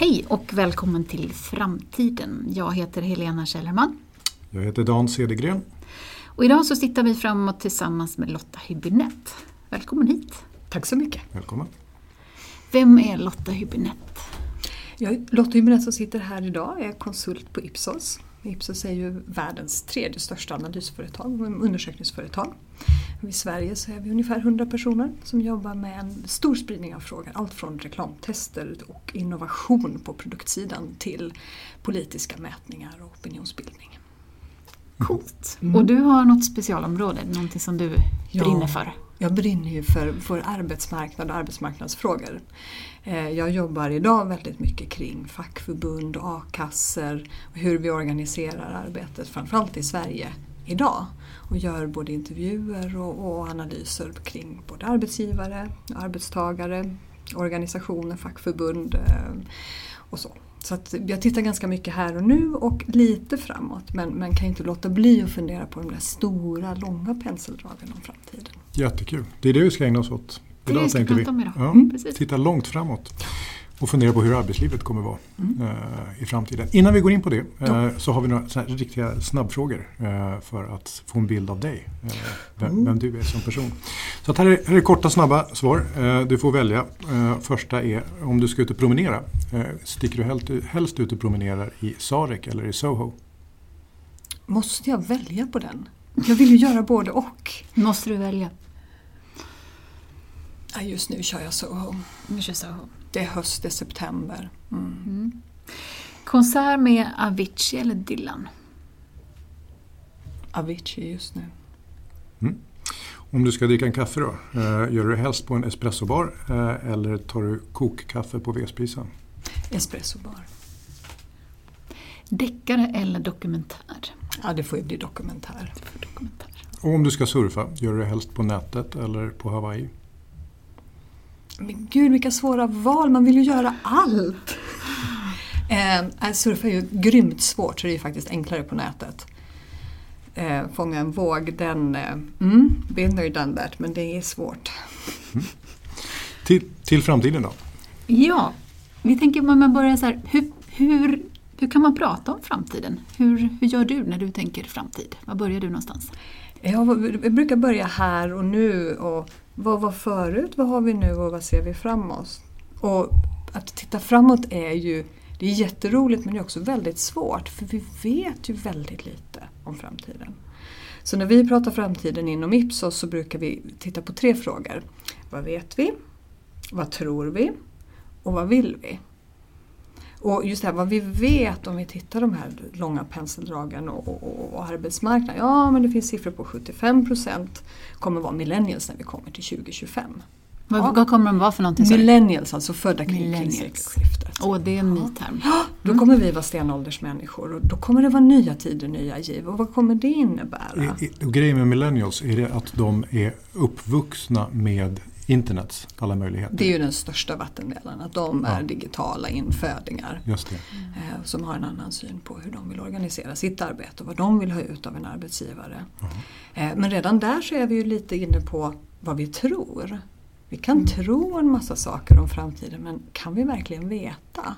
Hej och välkommen till Framtiden. Jag heter Helena Källerman. Jag heter Dan Cedergren. Och idag så tittar vi framåt tillsammans med Lotta Hübinette. Välkommen hit. Tack så mycket. Välkommen. Vem är Lotta Hübinette? Jag, Lotta Hübinette som sitter här idag är konsult på Ipsos. Ipsos är ju världens tredje största analysföretag och undersökningsföretag. I Sverige så är vi ungefär 100 personer som jobbar med en stor spridning av frågor. Allt från reklamtester och innovation på produktsidan till politiska mätningar och opinionsbildning. Coolt. Mm. Och du har något specialområde, någonting som du ja, brinner för? Jag brinner ju för, för arbetsmarknad och arbetsmarknadsfrågor. Eh, jag jobbar idag väldigt mycket kring fackförbund och a-kassor och hur vi organiserar arbetet, framförallt i Sverige idag. Och gör både intervjuer och, och analyser kring både arbetsgivare, arbetstagare, organisationer, fackförbund eh, och så. Så att jag tittar ganska mycket här och nu och lite framåt men, men kan inte låta bli att fundera på de där stora, långa penseldragen om framtiden. Jättekul. Det är det vi ska ägna oss åt. Det idag, tänkte vi. Ja, mm. Titta långt framåt och fundera på hur arbetslivet kommer vara mm. uh, i framtiden. Innan vi går in på det uh, så har vi några riktiga snabbfrågor uh, för att få en bild av dig. Vem, mm. vem, du är som person. Så här, är, här är korta snabba svar. du får välja. första är om du ska ut och promenera. sticker du helst, helst ut och promenerar i Sarek eller i Soho? Måste jag välja på den? Jag vill ju göra både och. Måste du välja? Ja, just nu kör jag Soho. Nu kör Soho. Det är höst, det är september. Mm. Mm. Konsert med Avicii eller Dylan? Avicii just nu. Mm. Om du ska dricka en kaffe då, eh, gör du det helst på en espressobar eh, eller tar du kokkaffe på vedspisen? Espressobar. Deckare eller dokumentär? Ja, det får ju bli dokumentär. dokumentär. Och om du ska surfa, gör du det helst på nätet eller på Hawaii? Men gud vilka svåra val, man vill ju göra allt! Eh, surfa är ju grymt svårt så det är ju faktiskt enklare på nätet. Eh, fånga en våg, den... Eh, mm, been there, done that, men det är svårt. Mm. Till, till framtiden då? Ja, vi tänker om man börjar så här, hur, hur, hur kan man prata om framtiden? Hur, hur gör du när du tänker framtid? Var börjar du någonstans? Jag brukar börja här och nu och vad var förut, vad har vi nu och vad ser vi framåt? Och att titta framåt är ju det är jätteroligt men det är också väldigt svårt för vi vet ju väldigt lite om framtiden. Så när vi pratar framtiden inom Ipsos så brukar vi titta på tre frågor. Vad vet vi? Vad tror vi? Och vad vill vi? Och just det här vad vi vet om vi tittar de här långa penseldragen och, och, och arbetsmarknaden. Ja men det finns siffror på 75 procent kommer vara millennials när vi kommer till 2025. Vad, ja. vad kommer de vara för någonting? Millennials, alltså födda kring, sekelskiftet. Åh, det är en ny term. Ja, då kommer vi vara stenåldersmänniskor och då kommer det vara nya tider, nya giv. Och vad kommer det innebära? I, i, grejen med millennials är det att de är uppvuxna med internets alla möjligheter. Det är ju den största vattendelaren, att de är digitala infödingar. Just. Eh, som har en annan syn på hur de vill organisera sitt arbete och vad de vill ha ut av en arbetsgivare. Eh, men redan där så är vi ju lite inne på vad vi tror. Vi kan mm. tro en massa saker om framtiden men kan vi verkligen veta?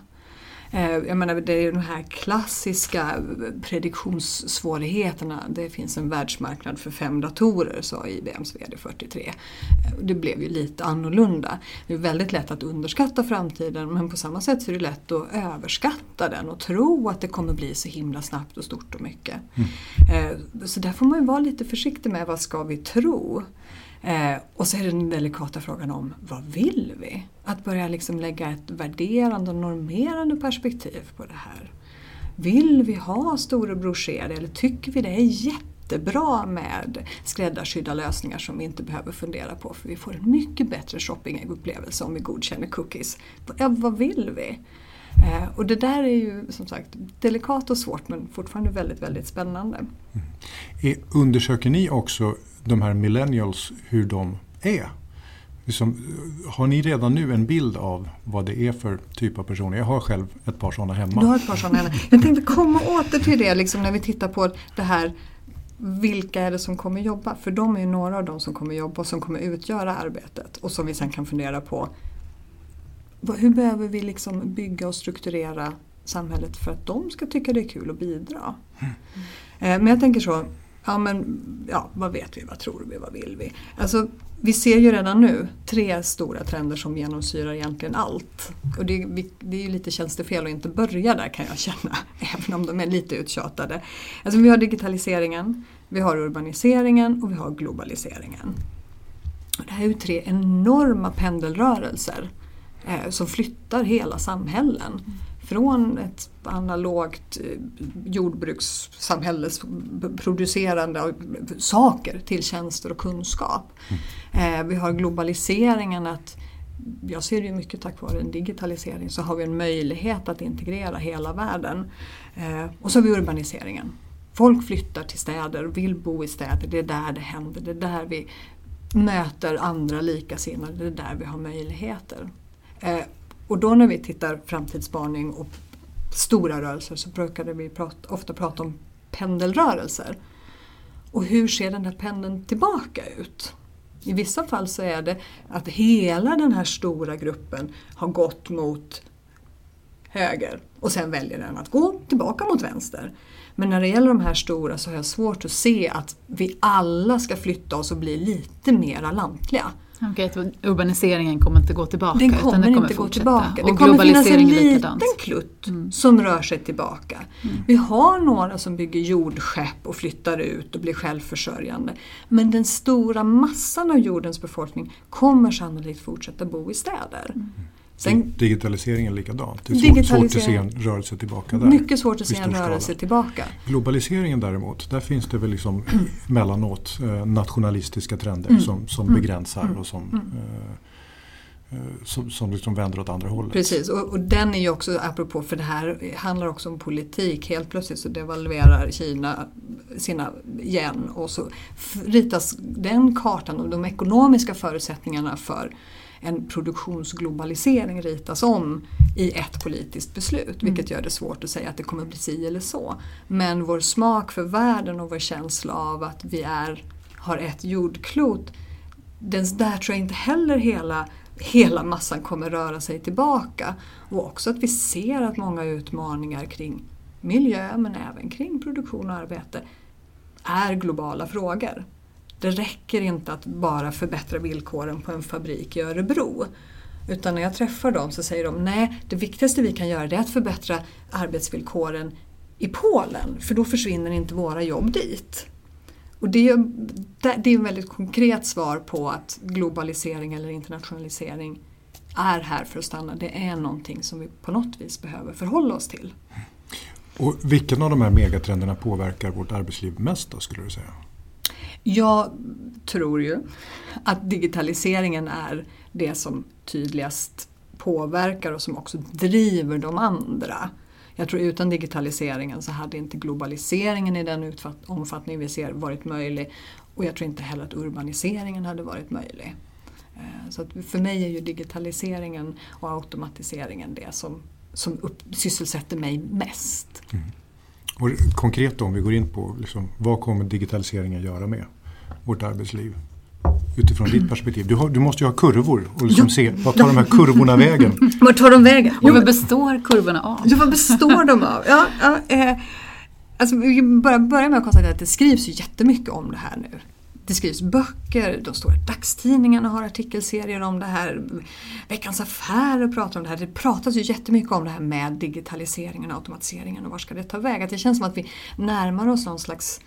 Eh, jag menar, det är de här klassiska prediktionssvårigheterna. Det finns en världsmarknad för fem datorer, sa IBMs VD 43. Eh, det blev ju lite annorlunda. Det är väldigt lätt att underskatta framtiden men på samma sätt så är det lätt att överskatta den och tro att det kommer bli så himla snabbt och stort och mycket. Mm. Eh, så där får man ju vara lite försiktig med vad ska vi tro. Eh, och så är det den delikata frågan om vad vill vi? Att börja liksom lägga ett värderande och normerande perspektiv på det här. Vill vi ha storebror ser eller tycker vi det är jättebra med skräddarsydda lösningar som vi inte behöver fundera på för vi får en mycket bättre shoppingupplevelse om vi godkänner cookies. Ja, vad vill vi? Eh, och det där är ju som sagt delikat och svårt men fortfarande väldigt, väldigt spännande. Mm. Eh, undersöker ni också de här millennials hur de är? Liksom, har ni redan nu en bild av vad det är för typ av personer? Jag har själv ett par sådana hemma. Du har ett par sådana hemma. Jag tänkte komma åter till det liksom, när vi tittar på det här vilka är det som kommer jobba? För de är ju några av de som kommer jobba och som kommer utgöra arbetet och som vi sen kan fundera på hur behöver vi liksom bygga och strukturera samhället för att de ska tycka det är kul att bidra? Mm. Men jag tänker så, ja men ja, vad vet vi, vad tror vi, vad vill vi? Alltså, vi ser ju redan nu tre stora trender som genomsyrar egentligen allt. Och det, det är ju lite tjänstefel att inte börja där kan jag känna, även om de är lite uttjatade. Alltså vi har digitaliseringen, vi har urbaniseringen och vi har globaliseringen. Och det här är ju tre enorma pendelrörelser eh, som flyttar hela samhällen. Mm. Från ett analogt eh, jordbrukssamhälles producerande av saker till tjänster och kunskap. Mm. vi har globaliseringen att jag ser det mycket tack vare en digitalisering så har vi en möjlighet att integrera hela världen. Eh, och så har vi urbaniseringen. Folk flyttar till städer, vill bo i städer, det är där det händer, det är där vi möter andra likasinnade, det är där vi har möjligheter. Och då när vi tittar framtidsspaning och stora rörelser så brukade vi prata, ofta prata om pendelrörelser. Och hur ser den här pendeln tillbaka ut? I vissa fall så är det att hela den här stora gruppen har gått mot höger och sen väljer den att gå tillbaka mot vänster. Men när det gäller de här stora så har jag svårt att se att vi alla ska flytta oss och bli lite mera lantliga. Okej, okay, urbaniseringen kommer inte gå tillbaka? Den kommer, den kommer inte gå tillbaka. Det kommer finnas en liten klutt mm. som rör sig tillbaka. Mm. Vi har några som bygger jordskepp och flyttar ut och blir självförsörjande. Men den stora massan av jordens befolkning kommer sannolikt fortsätta bo i städer. Mm. Sen, digitaliseringen likadant. Det är svårt, svårt att se en rörelse tillbaka där. Mycket svårt att se en rörelse tillbaka. Globaliseringen däremot, där finns det väl liksom mellanåt eh, nationalistiska trender mm. som, som mm. begränsar mm. och som mm. eh, eh, som, som liksom vänder åt andra hållet. Precis, och, och, den är ju också, apropå, för det här handlar också om politik. Helt plötsligt så devalverar Kina sina yen och så ritas den kartan och de ekonomiska förutsättningarna för en produktionsglobalisering ritas om i ett politiskt beslut. Mm. Vilket gör det svårt att säga att det kommer bli si eller så. Men vår smak för världen och vår känsla av att vi är, har ett jordklot, den, där tror jag inte heller hela hela massan kommer röra sig tillbaka. Och också att vi ser att många utmaningar kring miljö men även kring produktion och arbete är globala frågor. Det räcker inte att bara förbättra villkoren på en fabrik i Örebro. Utan när jag träffar dem så säger de nej, det viktigaste vi kan göra är att förbättra arbetsvillkoren i Polen för då försvinner inte våra jobb dit. Och det är, det är ett väldigt konkret svar på att globalisering eller internationalisering är här för att stanna. Det är någonting som vi på något vis behöver förhålla oss till. Och vilken av de här megatrenderna påverkar vårt arbetsliv mest då, skulle du säga? Jag tror ju att digitaliseringen är det som tydligast påverkar och som också driver de andra. Jag tror utan digitaliseringen så hade inte globaliseringen i den omfattning vi ser varit möjlig och jag tror inte heller att urbaniseringen hade varit möjlig. Eh, så för mig är ju digitaliseringen och automatiseringen det som, som upp, sysselsätter mig mest. Mm. Och konkret då, om vi går in på liksom, vad kommer digitaliseringen göra med vårt arbetsliv? Utifrån ditt perspektiv. Du, har, du måste ju ha kurvor och liksom ja. se vad tar de här kurvorna vägen? Vart tar de vägen? Och vad består kurvorna av? Ja, vad består de av? Ja, ja, eh, alltså, vi bara börja med att konstatera att det skrivs ju jättemycket om det här nu. Det skrivs böcker, de stora dagstidningarna har artikelserier om det här. Veckans Affärer pratar om det här. Det pratas ju jättemycket om det här med digitaliseringen och automatiseringen och var ska det ta vägen? det känns som att vi närmar oss någon slags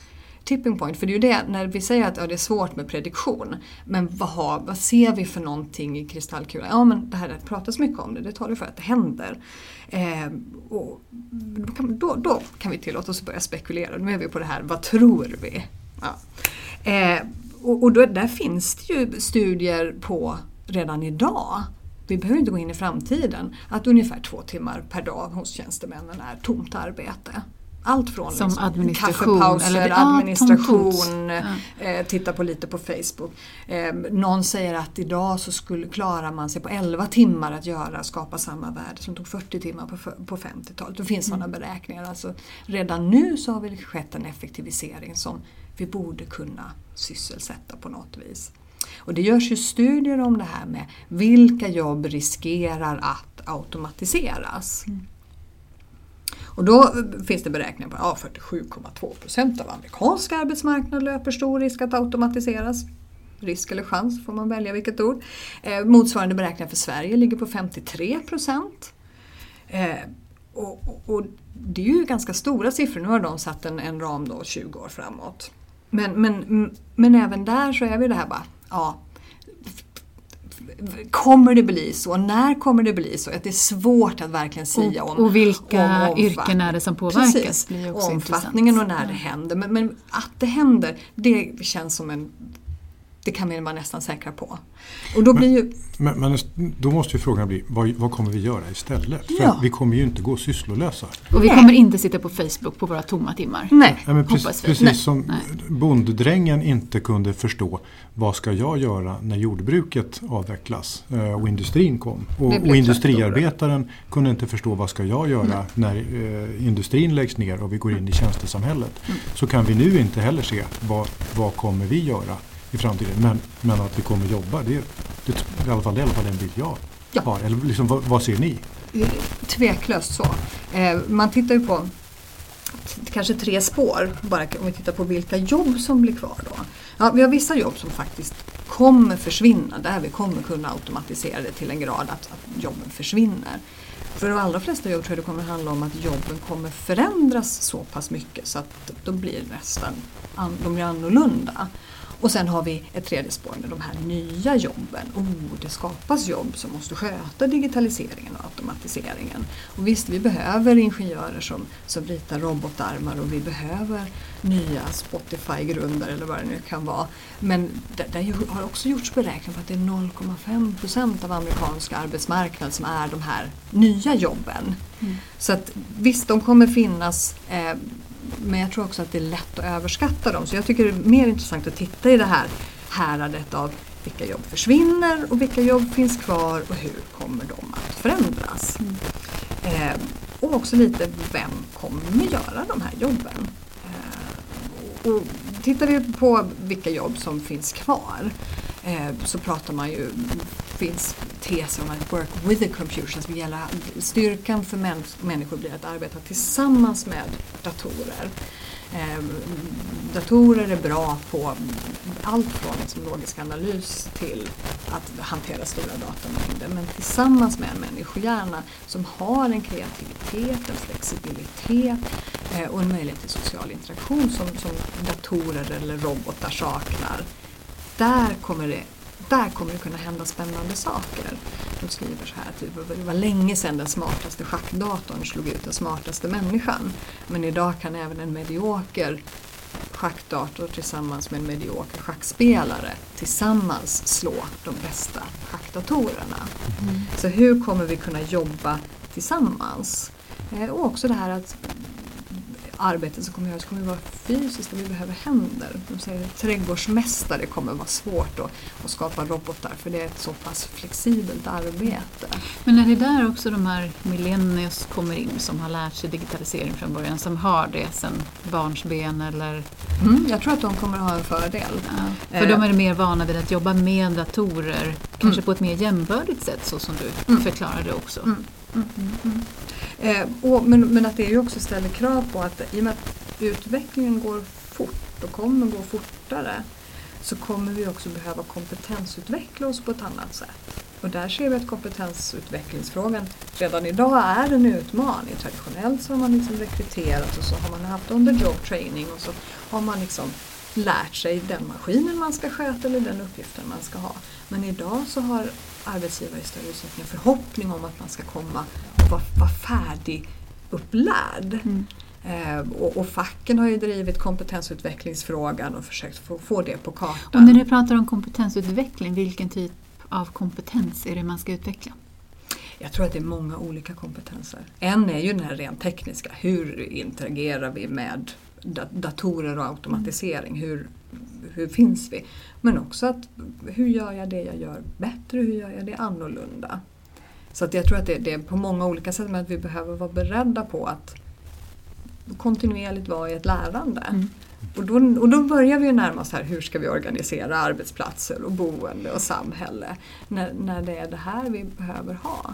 tipping point. För det är ju det, när vi säger att ja, det är svårt med prediktion. Men vad, har, vad ser vi för någonting i kristallkulan? Ja men det här det pratas mycket om det, det talar för att det händer. Eh, och då, kan, då, då kan vi tillåta oss att börja spekulera. Nu är vi på det här, vad tror vi? Ja. Eh, och, och då, där finns det ju studier på redan idag vi behöver inte gå in i framtiden, att ungefär två timmar per dag hos tjänstemännen är tomt arbete. Allt från Som liksom, administration, kaffepauser, eller, administration, ja, eh, titta på lite på Facebook. Eh, någon säger att idag så skulle, klarar man sig på 11 timmar att göra, skapa samma värde som tog 40 timmar på, på 50-talet. Det finns mm. sådana beräkningar. Alltså, redan nu så har det skett en effektivisering som vi borde kunna sysselsätta på något vis. Och det görs ju studier om det här med vilka jobb riskerar att automatiseras. Mm. Och då finns det beräkningar på att ja, 47,2 procent av amerikansk arbetsmarknad löper stor risk att automatiseras. Risk eller chans får man välja vilket ord. Eh, motsvarande beräkningar för Sverige ligger på 53 procent. Eh, och, och, och, det är ju ganska stora siffror. Nu har de satt en, en ram då 20 år framåt. Men, men, men även där så är vi det här bara, ja, Kommer det bli så? När kommer det bli så? Att det är svårt att verkligen säga om. Och vilka om yrken är det som påverkas? Precis, omfattningen intressant. och när det händer. Men, men, att det händer, det känns som en det kan vi vara nästan säkra på. Och då men, blir ju... men, men, då måste ju frågan bli, vad, vad kommer vi göra istället? För ja. vi kommer ju inte gå sysslolösa. Och vi Nej. kommer inte sitta på Facebook på våra tomma timmar. Nej. Ja, men precis, precis som Nej. bonddrängen inte kunde förstå vad ska jag göra när jordbruket avvecklas eh, och industrin kom. Och, och industriarbetaren kunde inte förstå vad ska jag göra Nej. när eh, industrin läggs ner och vi går in i tjänstesamhället. Mm. Så kan vi nu inte heller se vad, vad kommer vi göra i framtiden. Men, men att vi kommer jobba, det, det, i alla fall, det är i alla fall en bild jag ja. har. Eller liksom, vad, vad ser ni? Tveklöst så. Eh, man tittar ju på kanske tre spår, bara om vi tittar på vilka jobb som blir kvar då. Ja, vi har vissa jobb som faktiskt kommer försvinna, där vi kommer kunna automatisera det till en grad att, att jobben försvinner. För de allra flesta jobb tror jag det kommer handla om att jobben kommer förändras så pass mycket så att då blir nästan de blir annorlunda. Och sen har vi ett tredje spår med de här nya jobben. Oh, det skapas jobb som måste sköta digitaliseringen och automatiseringen. Och visst, vi behöver ingenjörer som, som ritar robotarmar och vi behöver nya Spotify-grundare eller vad det nu kan vara. Men det, det har också gjorts beräkningar på att det är 0,5 procent av amerikansk arbetsmarknad som är de här nya jobben. Mm. Så att visst, de kommer finnas eh, men jag tror också att det är lätt att överskatta dem. Så jag tycker det är mer intressant att titta i det här häradet av vilka jobb försvinner och vilka jobb finns kvar och hur kommer de att förändras. Mm. Eh, och också lite, vem kommer göra de här jobben? Eh, och tittar vi på vilka jobb som finns kvar eh, så pratar man ju, finns teser om att work with the computer som gäller styrkan för män, människor blir att arbeta tillsammans med datorer. Eh, datorer är bra på allt från liksom logisk analys till att hantera stora datamängder men tillsammans med en människohjärna som har en kreativitet, en flexibilitet eh, och en möjlighet till social interaktion som, som datorer eller robotar saknar där kommer det där kommer det kunna hända spännande saker. De skriver så här, typ, det var länge sedan den smartaste schackdatorn slog ut den smartaste människan. Men idag kan även en medioker schackdator tillsammans med en medioker schackspelare tillsammans slå de bästa schackdatorerna. Mm. Så hur kommer vi kunna jobba tillsammans? Eh, och också det här att arbete som kommer göras kommer att vara fysiskt och vi behöver händer. De säger att trädgårdsmästare kommer vara svårt att, att skapa robotar för det är ett så pass flexibelt arbete. Men är det där också de här millennials kommer in som har lärt sig digitalisering från början, som har det sedan barnsben eller? Mm, jag tror att de kommer att ha en fördel. Ja, för eh. de är mer vana vid att jobba med datorer, kanske mm. på ett mer jämbördigt sätt så som du mm. förklarade också. Mm. Eh, och, men, men att det ju också ställer krav på att i och med att utvecklingen går fort och kommer gå fortare så kommer vi också behöva kompetensutveckla oss på ett annat sätt. Och där ser vi att kompetensutvecklingsfrågan redan idag är en utmaning. Traditionellt så har man liksom rekryterat och så har man haft on the job training och så har man liksom lärt sig den maskinen man ska sköta eller den uppgiften man ska ha. Men idag så har arbetsgivare i större utsträckning förhoppning om att man ska komma och vara, vara färdigupplärd. Mm. Eh, och, och, facken har ju drivit kompetensutvecklingsfrågan och försökt få, få det på kartan. Och när du pratar om kompetensutveckling, vilken typ av kompetens är det man ska utveckla? Jag tror att det är många olika kompetenser. En är ju den här rent tekniska, hur interagerar vi med datorer och automatisering? Hur, hur finns vi? Men också att hur gör jag det jag gör bättre? Hur gör jag det annorlunda? Så att jag tror att det, det är på många olika sätt men att vi behöver vara beredda på att kontinuerligt vara i ett lärande. Mm. Och, då, och då börjar vi ju närma oss här, hur ska vi organisera arbetsplatser och boende och samhälle när, när det är det här vi behöver ha.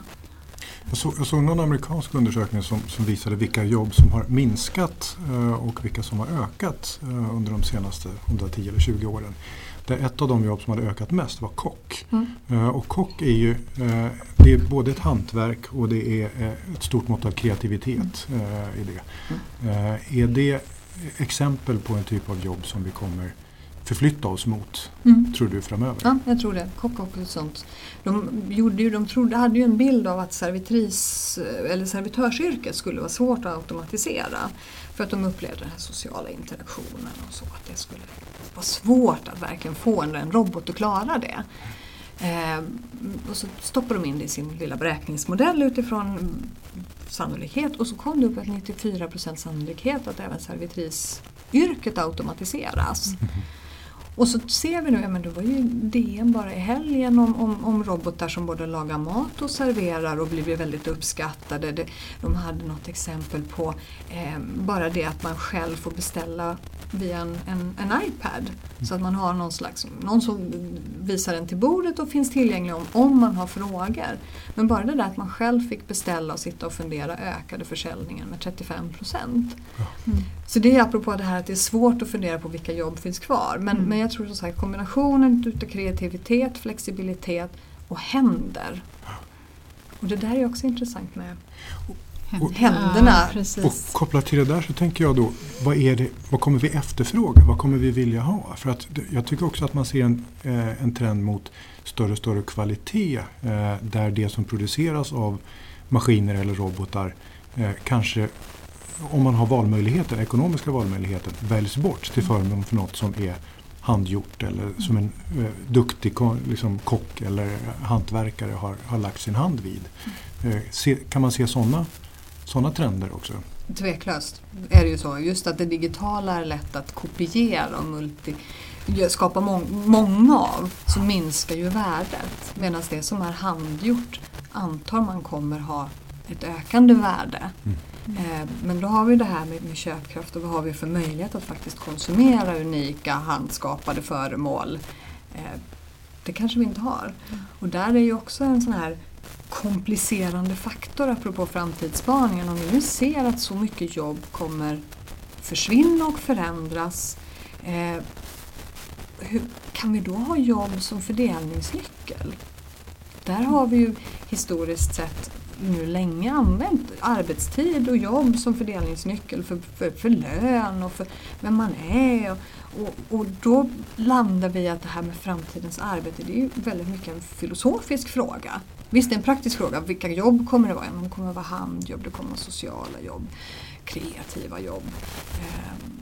Jag såg, jag såg någon amerikansk undersökning som, som visade vilka jobb som har minskat eh, och vilka som har ökat eh, under de senaste 110 eller 20 åren. Där ett av de jobb som hade ökat mest var kock. Mm. Eh, och kock är ju det är både ett hantverk och det är ett stort mått av kreativitet eh, i det. Eh, är det exempel på en typ av jobb som vi kommer förflytta oss mot, Mm. tror du, framöver? Ja, jag tror det. Kock och sånt. De, gjorde ju, de trodde, hade ju en bild av att servitris, eller servitörsyrket skulle vara svårt att automatisera. För att de upplevde den här sociala interaktionen och så. Att det skulle vara svårt att verkligen få en, en robot att klara det. Eh, och så stoppade de in det i sin lilla beräkningsmodell utifrån sannolikhet och så kom det upp att 94% sannolikhet att även servitrisyrket automatiseras. Och så ser vi nu, ja men det var ju DN bara i helgen om, om, om robotar som både lagar mat och serverar och blir väldigt uppskattade. Det, de hade något exempel på eh, bara det att man själv får beställa via en, en, en iPad. Så att man har någon slags, någon som visar den till bordet och finns tillgänglig om, om man har frågor. Men bara det där att man själv fick beställa och sitta och fundera ökade försäljningen med 35 procent. Så det är apropå det här att det är svårt att fundera på vilka jobb finns kvar. Men, Mm. men jag tror som sagt kombinationen utav kreativitet, flexibilitet och händer. Och det där är också intressant med händerna. Ja, Och kopplat till det där så tänker jag då, vad, är det, vad kommer vi efterfråga? Vad kommer vi vilja ha? För att jag tycker också att man ser en, eh, en trend mot större och större kvalitet eh, där det som produceras av maskiner eller robotar eh, kanske, om man har valmöjligheter, ekonomiska valmöjligheter, väljs bort till förmån för något som är handgjort eller som en eh, duktig liksom, kock eller hantverkare har, har lagt sin hand vid. Eh, se, kan man se sådana såna trender också? Tveklöst är det ju så. Just att det digitala är lätt att kopiera och multi, skapa mång, många av så minskar ju värdet. Medan det som är handgjort antar man kommer ha ett ökande värde. Eh, Men då har vi det här med, med köpkraft och vad har vi för möjlighet att faktiskt konsumera unika handskapade föremål. Eh, Det kanske vi inte har. Och där är ju också en sån här komplicerande faktor apropå framtidsspaningen. Om vi nu ser att så mycket jobb kommer försvinna och förändras. Eh, hur, kan vi då ha jobb som fördelningsnyckel? Där har vi ju historiskt sett nu länge använt arbetstid och jobb som fördelningsnyckel för, för, för lön och för vem man är. Och, och, och då landar vi i att det här med framtidens arbete det är ju väldigt mycket en filosofisk fråga. Visst det är en praktisk fråga, vilka jobb kommer det vara? Ja, det kommer att vara handjobb, det kommer att vara sociala jobb, kreativa jobb. Ehm,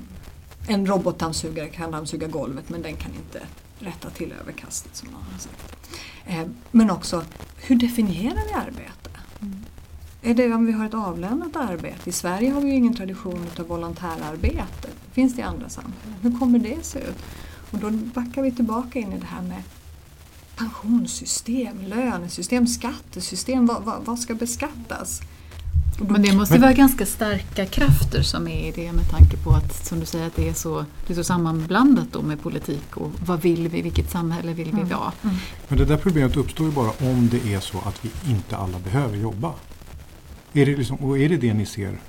en robotdammsugare kan dammsuga golvet men den kan inte rätta till överkastet som någon har sagt. Ehm, men också, hur definierar vi arbete? Är det om vi har ett avlönat arbete? I Sverige har vi ju ingen tradition av volontärarbete. Finns det i andra samhällen? Hur kommer det se ut? Och då backar vi tillbaka in i det här med pensionssystem, lönesystem, skattesystem. Vad, vad, vad ska beskattas? Men det måste Men- vara ganska starka krafter som är i det med tanke på att, som du säger, att det är så, det är så sammanblandat då med politik och vad vill vi, vilket samhälle vill vi Mm. vara? Men det där problemet uppstår ju bara om det är så att vi inte alla behöver jobba. Är det liksom, och är det det ni ser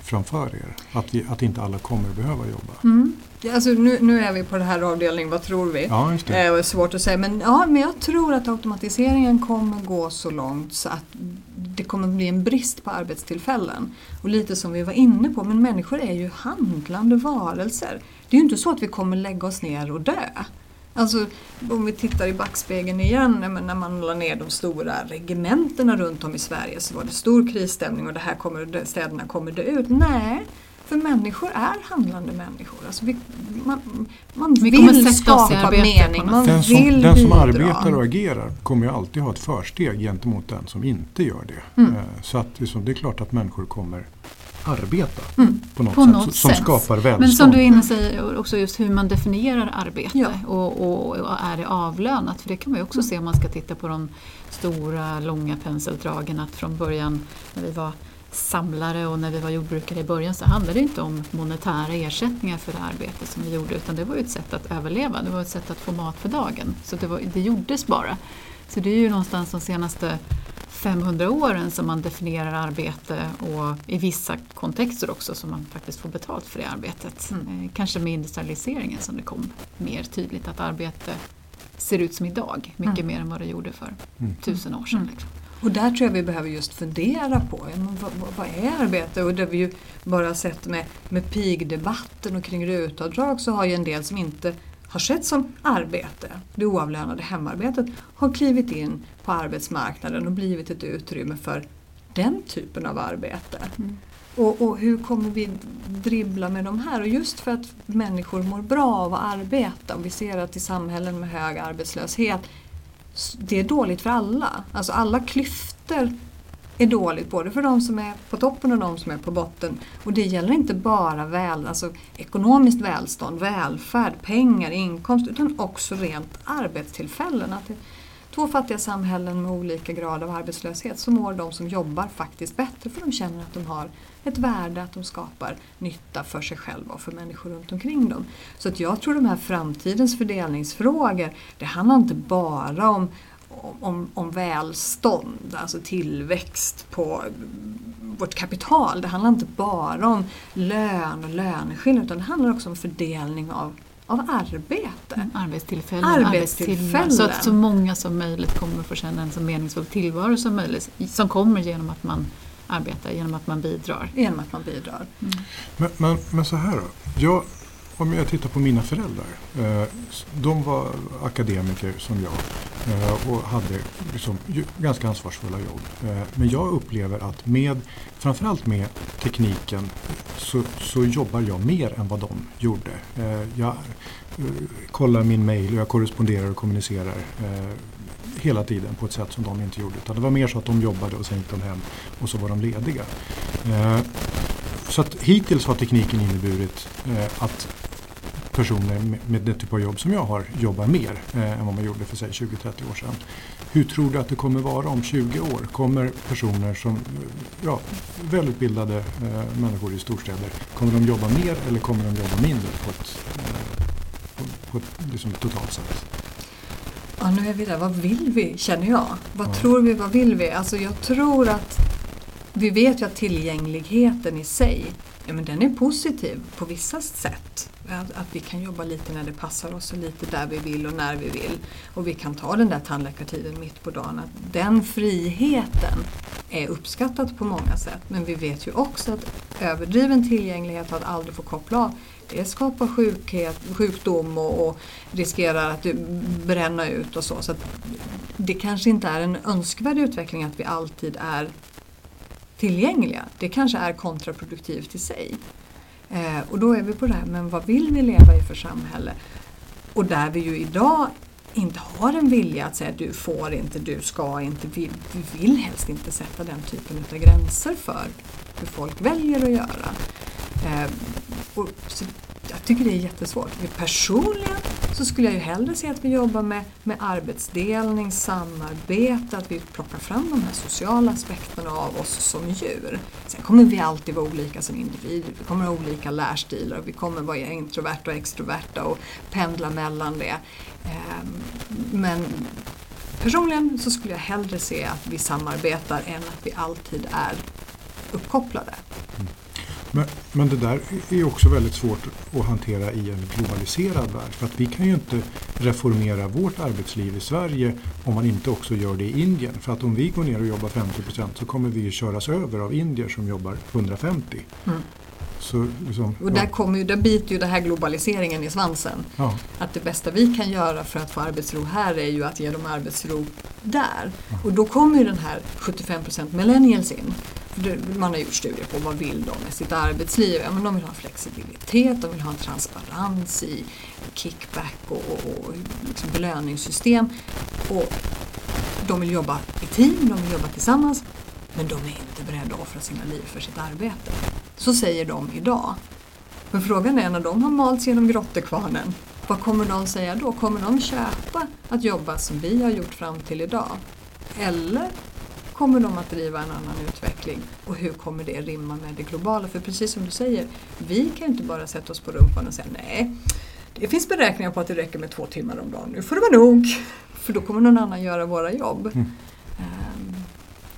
framför er? Att, vi, att inte alla kommer behöva jobba? Mm. Ja, Alltså, nu, nu är vi på den här avdelningen, vad tror vi? Ja, just det. Eh, och är svårt att säga men, ja, men jag tror att automatiseringen kommer gå så långt så att det kommer bli en brist på arbetstillfällen. Och lite som vi var inne på, men människor är ju handlande varelser. Det är ju inte så att vi kommer lägga oss ner och dö. Alltså om vi tittar i backspegeln igen, när man la ner de stora regementena runt om i Sverige så var det stor krisstämning och det här kommer, städerna kommer dö ut. Nej, för människor är handlande människor. Alltså vi, man man Vi kommer vill skapa mening, man Den som, vill den som bidra. arbetar och agerar kommer ju alltid ha ett försteg gentemot den som inte gör det. Mm. Eh, Så att liksom, det är klart att människor kommer arbeta Mm. på något På sätt något som sätt. skapar välstånd. Men som du är inne och säger också just hur man definierar arbete Ja. och, och, och är det avlönat? För det kan man ju också se om man ska titta på de stora långa penseldragen att från början när vi var samlare och när vi var jordbrukare i början så handlade det inte om monetära ersättningar för det arbete som vi gjorde utan det var ju ett sätt att överleva, det var ett sätt att få mat för dagen. Så det, var, det gjordes bara. Så det är ju någonstans de senaste 500 åren som man definierar arbete och i vissa kontexter också som man faktiskt får betalt för det arbetet. Mm. Eh, kanske med industrialiseringen som det kom mer tydligt att arbete ser ut som idag, mycket mm. mer än vad det gjorde för mm. tusen år sedan. Mm. Liksom. Och där tror jag vi behöver just fundera på vad, vad, är arbete? Och det vi ju bara sett med, med pigdebatten och kring rutavdrag så har ju en del som inte har sett som arbete, det oavlönade hemarbetet, har klivit in på arbetsmarknaden och blivit ett utrymme för den typen av arbete. Mm. Och, och, hur kommer vi dribbla med de här? Och just för att människor mår bra av att arbeta och vi ser att i samhällen med hög arbetslöshet det är dåligt för alla. Alltså alla klyftor är dåligt både för de som är på toppen och de som är på botten. Och det gäller inte bara väl, alltså ekonomiskt välstånd, välfärd, pengar, inkomst utan också rent arbetstillfällen. Att det, två fattiga samhällen med olika grad av arbetslöshet så mår de som jobbar faktiskt bättre för de känner att de har ett värde, att de skapar nytta för sig själva och för människor runt omkring dem. Så att jag tror de här framtidens fördelningsfrågor, det handlar inte bara om om, om välstånd, alltså tillväxt på vårt kapital. Det handlar inte bara om lön och löneskillnad utan det handlar också om fördelning av av arbete. Mm, arbetstillfällen. arbetstillfällen. Så att så många som möjligt kommer att få känna en så meningsfull tillvaro som möjligt. Som kommer genom att man arbetar, genom att man bidrar. Genom att man bidrar. Mm. Men, men, men, så här då. Jag, om jag tittar på mina föräldrar. Eh, de var akademiker som jag eh, och hade liksom ganska ansvarsfulla jobb. Eh, men jag upplever att med, framförallt med tekniken så, så jobbar jag mer än vad de gjorde. Jag kollar min mail och jag korresponderar och kommunicerar hela tiden på ett sätt som de inte gjorde. Utan det var mer så att de jobbade och sen gick de hem och så var de lediga. Så att hittills har tekniken inneburit att personer med den typ av jobb som jag har jobbar mer eh, än vad man gjorde för sig 20-30 år sedan. Hur tror du att det kommer vara om 20 år? Kommer personer som, ja, välutbildade eh, människor i storstäder, kommer de jobba mer eller kommer de jobba mindre på ett, eh, på, på ett liksom totalt sätt? Ja, nu är vi där. Vad vill vi, känner jag? Vad ja. tror vi, vad vill vi? Alltså jag tror att vi vet ju att tillgängligheten i sig ja, men den är positiv på vissa sätt. Att, att, vi kan jobba lite när det passar oss och lite där vi vill och när vi vill. Och vi kan ta den där tandläkartiden mitt på dagen. Att den friheten är uppskattad på många sätt. Men vi vet ju också att överdriven tillgänglighet och att aldrig få koppla av det skapar sjukhet, sjukdom och, och riskerar att bränna ut och så. så det kanske inte är en önskvärd utveckling att vi alltid är tillgängliga. Det kanske är kontraproduktivt i sig. Eh, och då är vi på det här, men vad vill vi leva i för samhälle? Och där vi ju idag inte har en vilja att säga du får inte, du ska inte, vi, vi vill helst inte sätta den typen av gränser för hur folk väljer att göra. Eh, och jag tycker det är jättesvårt. Personligen så skulle jag ju hellre se att vi jobbar med, med arbetsdelning, samarbete, att vi plockar fram de här sociala aspekterna av oss som djur. Sen kommer vi alltid vara olika som individer, vi kommer ha olika lärstilar och vi kommer vara introverta och extroverta och pendla mellan det. Ehm, men personligen så skulle jag hellre se att vi samarbetar än att vi alltid är uppkopplade. Mm. Men, men det där är också väldigt svårt att hantera i en globaliserad värld. För att vi kan ju inte reformera vårt arbetsliv i Sverige om man inte också gör det i Indien. För att om vi går ner och jobbar 50% så kommer vi köras över av indier som jobbar 150. Mm. Så, liksom, och där, kommer ju, där biter ju den här globaliseringen i svansen. Ja. Att det bästa vi kan göra för att få arbetsro här är ju att ge dem arbetsro där. Ja. Och då kommer ju den här 75% millennials in man har gjort studier på vad vill de med sitt arbetsliv. Ja, men de vill ha flexibilitet, de vill ha en transparens i kickback och, och, och liksom belöningssystem. Och de vill jobba i team, de vill jobba tillsammans. Men de är inte beredda att offra sina liv för sitt arbete. Så säger de idag. Men frågan är när de har malts genom grottekvarnen, vad kommer de säga då? Kommer de köpa att jobba som vi har gjort fram till idag? Eller kommer de att driva en annan utveckling och hur kommer det rimma med det globala? För precis som du säger, vi kan inte bara sätta oss på rumpan och säga nej, det finns beräkningar på att det räcker med två timmar om dagen, nu får det vara nog. För då kommer någon annan göra våra jobb. Mm. Ehm,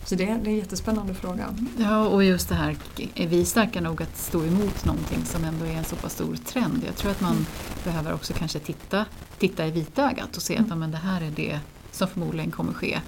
Så det, det är en jättespännande fråga. Ja, och just det här, är vi starka nog att stå emot någonting som ändå är en så pass stor trend? Jag tror att man behöver också kanske titta, titta i vitögat och se att ja, men det här är det som förmodligen kommer ske.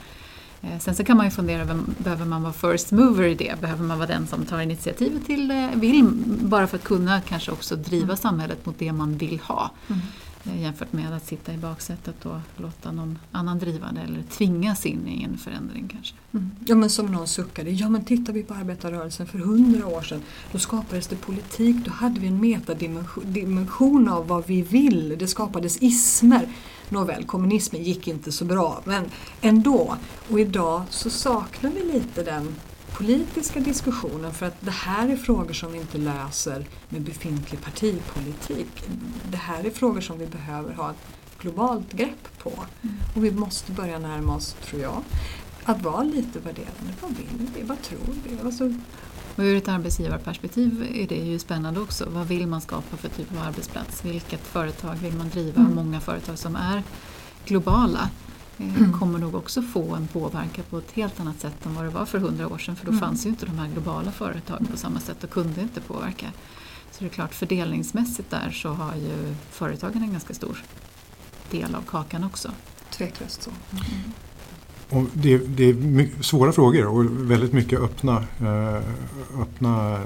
Eh, Sen så kan man ju fundera, vem, behöver man vara first mover i det? Behöver man vara den som tar initiativet till det? Vill, bara för att kunna kanske också driva samhället mot det man vill ha. Mm. Eh, Jämfört med att sitta i baksätet och låta någon annan driva det eller tvingas in i en förändring kanske. Mm. Ja men som någon suckade, ja men tittar vi på arbetarrörelsen för hundra år sedan då skapades det politik, då hade vi en metadimension dimension av vad vi vill, det skapades ismer. Nåväl, kommunismen gick inte så bra men ändå. Och idag så saknar vi lite den politiska diskussionen för att det här är frågor som vi inte löser med befintlig partipolitik. Det här är frågor som vi behöver ha ett globalt grepp på. Och vi måste börja närma oss, tror jag, att vara lite värderande. Vad vill vi? Vad tror vi? Alltså, Och ur ett arbetsgivarperspektiv är det ju spännande också. Vad vill man skapa för typ av arbetsplats? Vilket företag vill man driva? Mm. Många företag som är globala eh, kommer nog också få en påverkan på ett helt annat sätt än vad det var för hundra år sedan. För då Mm. fanns ju inte de här globala företagen på samma sätt och kunde inte påverka. Så det är klart, fördelningsmässigt där så har ju företagen en ganska stor del av kakan också. tveklöst så. Och det, det är svåra frågor och väldigt mycket öppna, eh, öppna eh,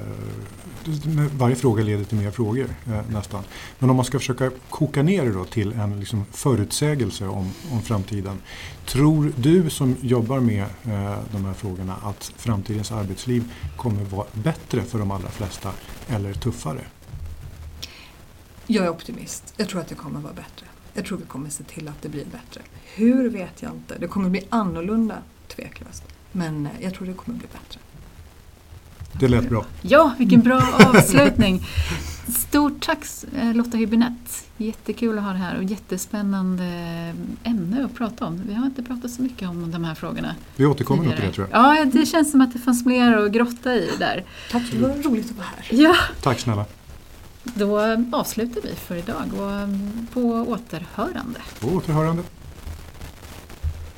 varje fråga leder till mer frågor eh, nästan. Men om man ska försöka koka ner det då till en liksom förutsägelse om, om framtiden. Tror du som jobbar med eh, de här frågorna att framtidens arbetsliv kommer vara bättre för de allra flesta eller tuffare? Jag är optimist. Jag tror att det kommer vara bättre. Jag tror vi kommer se till att det blir bättre. Hur vet jag inte. Det kommer bli annorlunda, tveklöst. Men eh, jag tror det kommer bli bättre. Det lät bra. Ja, vilken bra avslutning! Stort tack eh, Lotta Hübinette. Jättekul att ha det här och jättespännande ämne att prata om. Vi har inte pratat så mycket om de här frågorna Vi återkommer nog till det tror jag. Ja, det känns som att det fanns mer att grotta i där. Tack, det var roligt att vara här. Ja, Tack snälla då avslutar vi för idag och på återhörande. På återhörande.